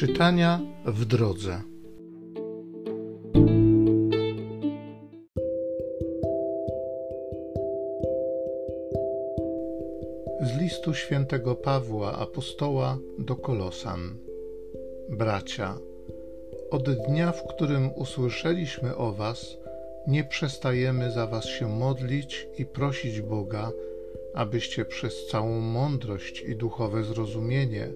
Czytania w drodze. Z listu świętego Pawła apostoła do Kolosan. Bracia, od dnia, w którym usłyszeliśmy o Was, nie przestajemy za Was się modlić i prosić Boga, abyście przez całą mądrość i duchowe zrozumienie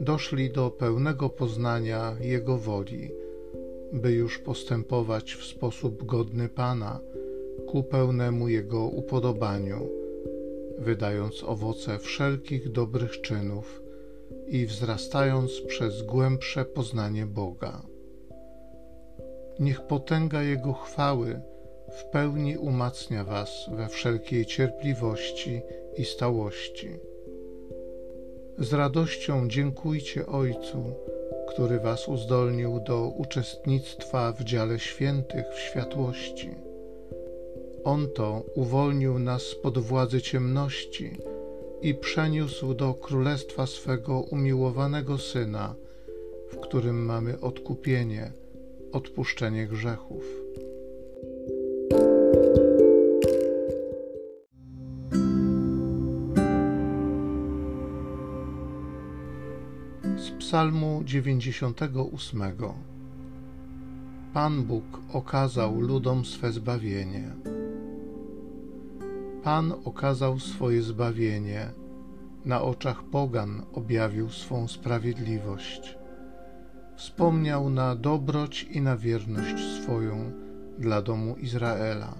doszli do pełnego poznania Jego woli, by już postępować w sposób godny Pana, ku pełnemu Jego upodobaniu, wydając owoce wszelkich dobrych czynów i wzrastając przez głębsze poznanie Boga. Niech potęga Jego chwały w pełni umacnia Was we wszelkiej cierpliwości i stałości z radością dziękujcie Ojcu, który Was uzdolnił do uczestnictwa w dziale świętych w światłości. On to uwolnił nas spod władzy ciemności i przeniósł do królestwa swego umiłowanego Syna, w którym mamy odkupienie, odpuszczenie grzechów. Z Psalmu 98. Pan Bóg okazał ludom swe zbawienie. Pan okazał swoje zbawienie, na oczach pogan objawił swą sprawiedliwość. Wspomniał na dobroć i na wierność swoją dla domu Izraela.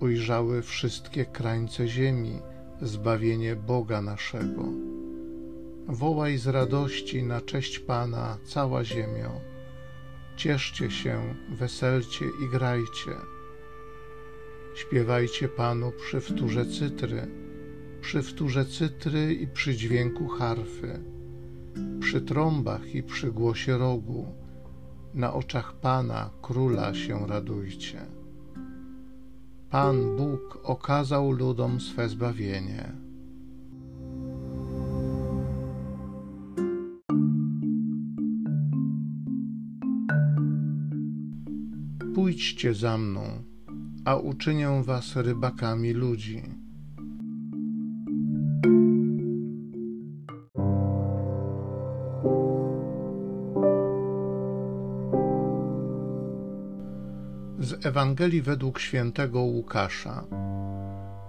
Ujrzały wszystkie krańce ziemi zbawienie Boga naszego Wołaj z radości na cześć Pana cała ziemio. Cieszcie się, weselcie i grajcie. Śpiewajcie Panu przy wtórze cytry, przy wtórze cytry i przy dźwięku harfy, przy trąbach i przy głosie rogu. Na oczach Pana, Króla się radujcie. Pan Bóg okazał ludom swe zbawienie. Pójdźcie za mną, a uczynię was rybakami ludzi. Z Ewangelii według świętego Łukasza.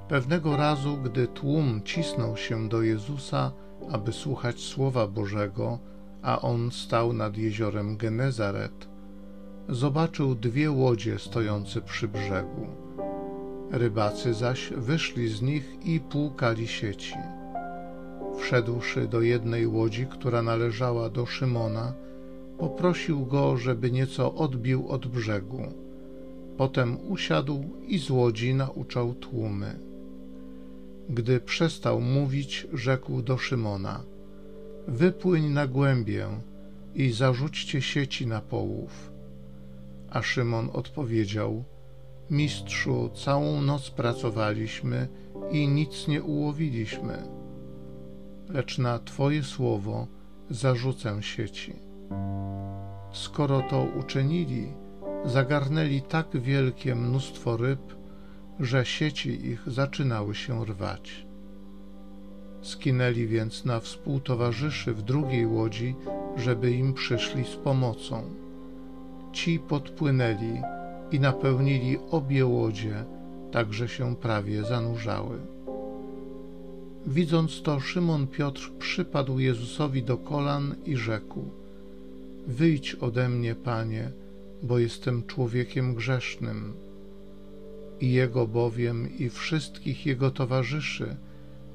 Pewnego razu, gdy tłum cisnął się do Jezusa, aby słuchać słowa Bożego, a on stał nad jeziorem Genezaret, zobaczył dwie łodzie stojące przy brzegu. Rybacy zaś wyszli z nich i płukali sieci. Wszedłszy do jednej łodzi, która należała do Szymona, poprosił go, żeby nieco odbił od brzegu. Potem usiadł i z łodzi nauczał tłumy. Gdy przestał mówić, rzekł do Szymona: Wypłyń na głębię i zarzućcie sieci na połów. A Szymon odpowiedział: Mistrzu, całą noc pracowaliśmy i nic nie ułowiliśmy, lecz na Twoje słowo zarzucę sieci. Skoro to uczynili, zagarnęli tak wielkie mnóstwo ryb, że sieci ich zaczynały się rwać. Skinęli więc na współtowarzyszy w drugiej łodzi, żeby im przyszli z pomocą. Ci podpłynęli i napełnili obie łodzie, tak że się prawie zanurzały. Widząc to, Szymon Piotr przypadł Jezusowi do kolan i rzekł: Wyjdź ode mnie, panie, bo jestem człowiekiem grzesznym. I jego bowiem i wszystkich jego towarzyszy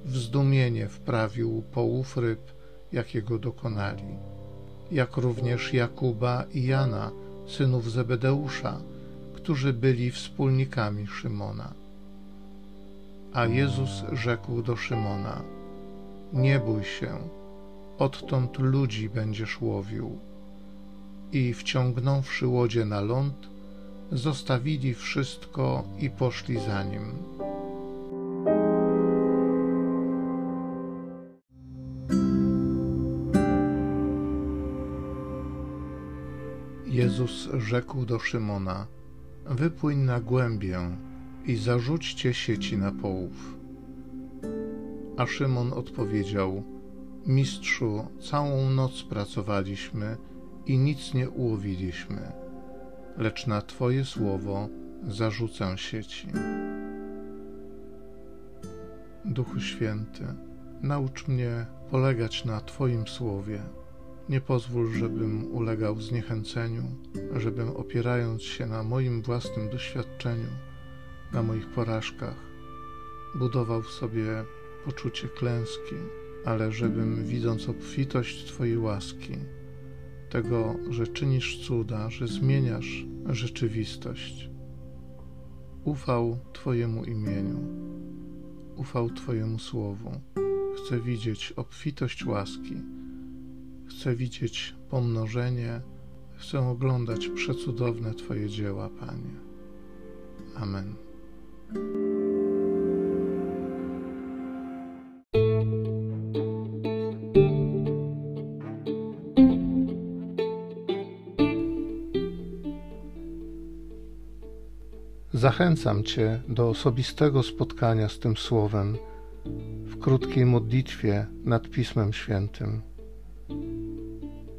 w zdumienie wprawił połów ryb, jakiego dokonali, jak również Jakuba i Jana synów Zebedeusza, którzy byli wspólnikami Szymona. A Jezus rzekł do Szymona: Nie bój się, odtąd ludzi będziesz łowił. I wciągnąwszy łodzie na ląd, zostawili wszystko i poszli za nim. Jezus rzekł do Szymona: Wypłyń na głębię i zarzućcie sieci na połów. A Szymon odpowiedział: Mistrzu, całą noc pracowaliśmy i nic nie ułowiliśmy, lecz na Twoje słowo zarzucę sieci. Duchu Święty, naucz mnie polegać na Twoim słowie. Nie pozwól, żebym ulegał zniechęceniu, żebym opierając się na moim własnym doświadczeniu, na moich porażkach, budował w sobie poczucie klęski, ale żebym widząc obfitość Twojej łaski, tego, że czynisz cuda, że zmieniasz rzeczywistość, ufał Twojemu imieniu, ufał Twojemu słowu. Chcę widzieć obfitość łaski, chcę widzieć pomnożenie, chcę oglądać przecudowne Twoje dzieła, Panie. Amen. Zachęcam Cię do osobistego spotkania z tym Słowem w krótkiej modlitwie nad Pismem Świętym.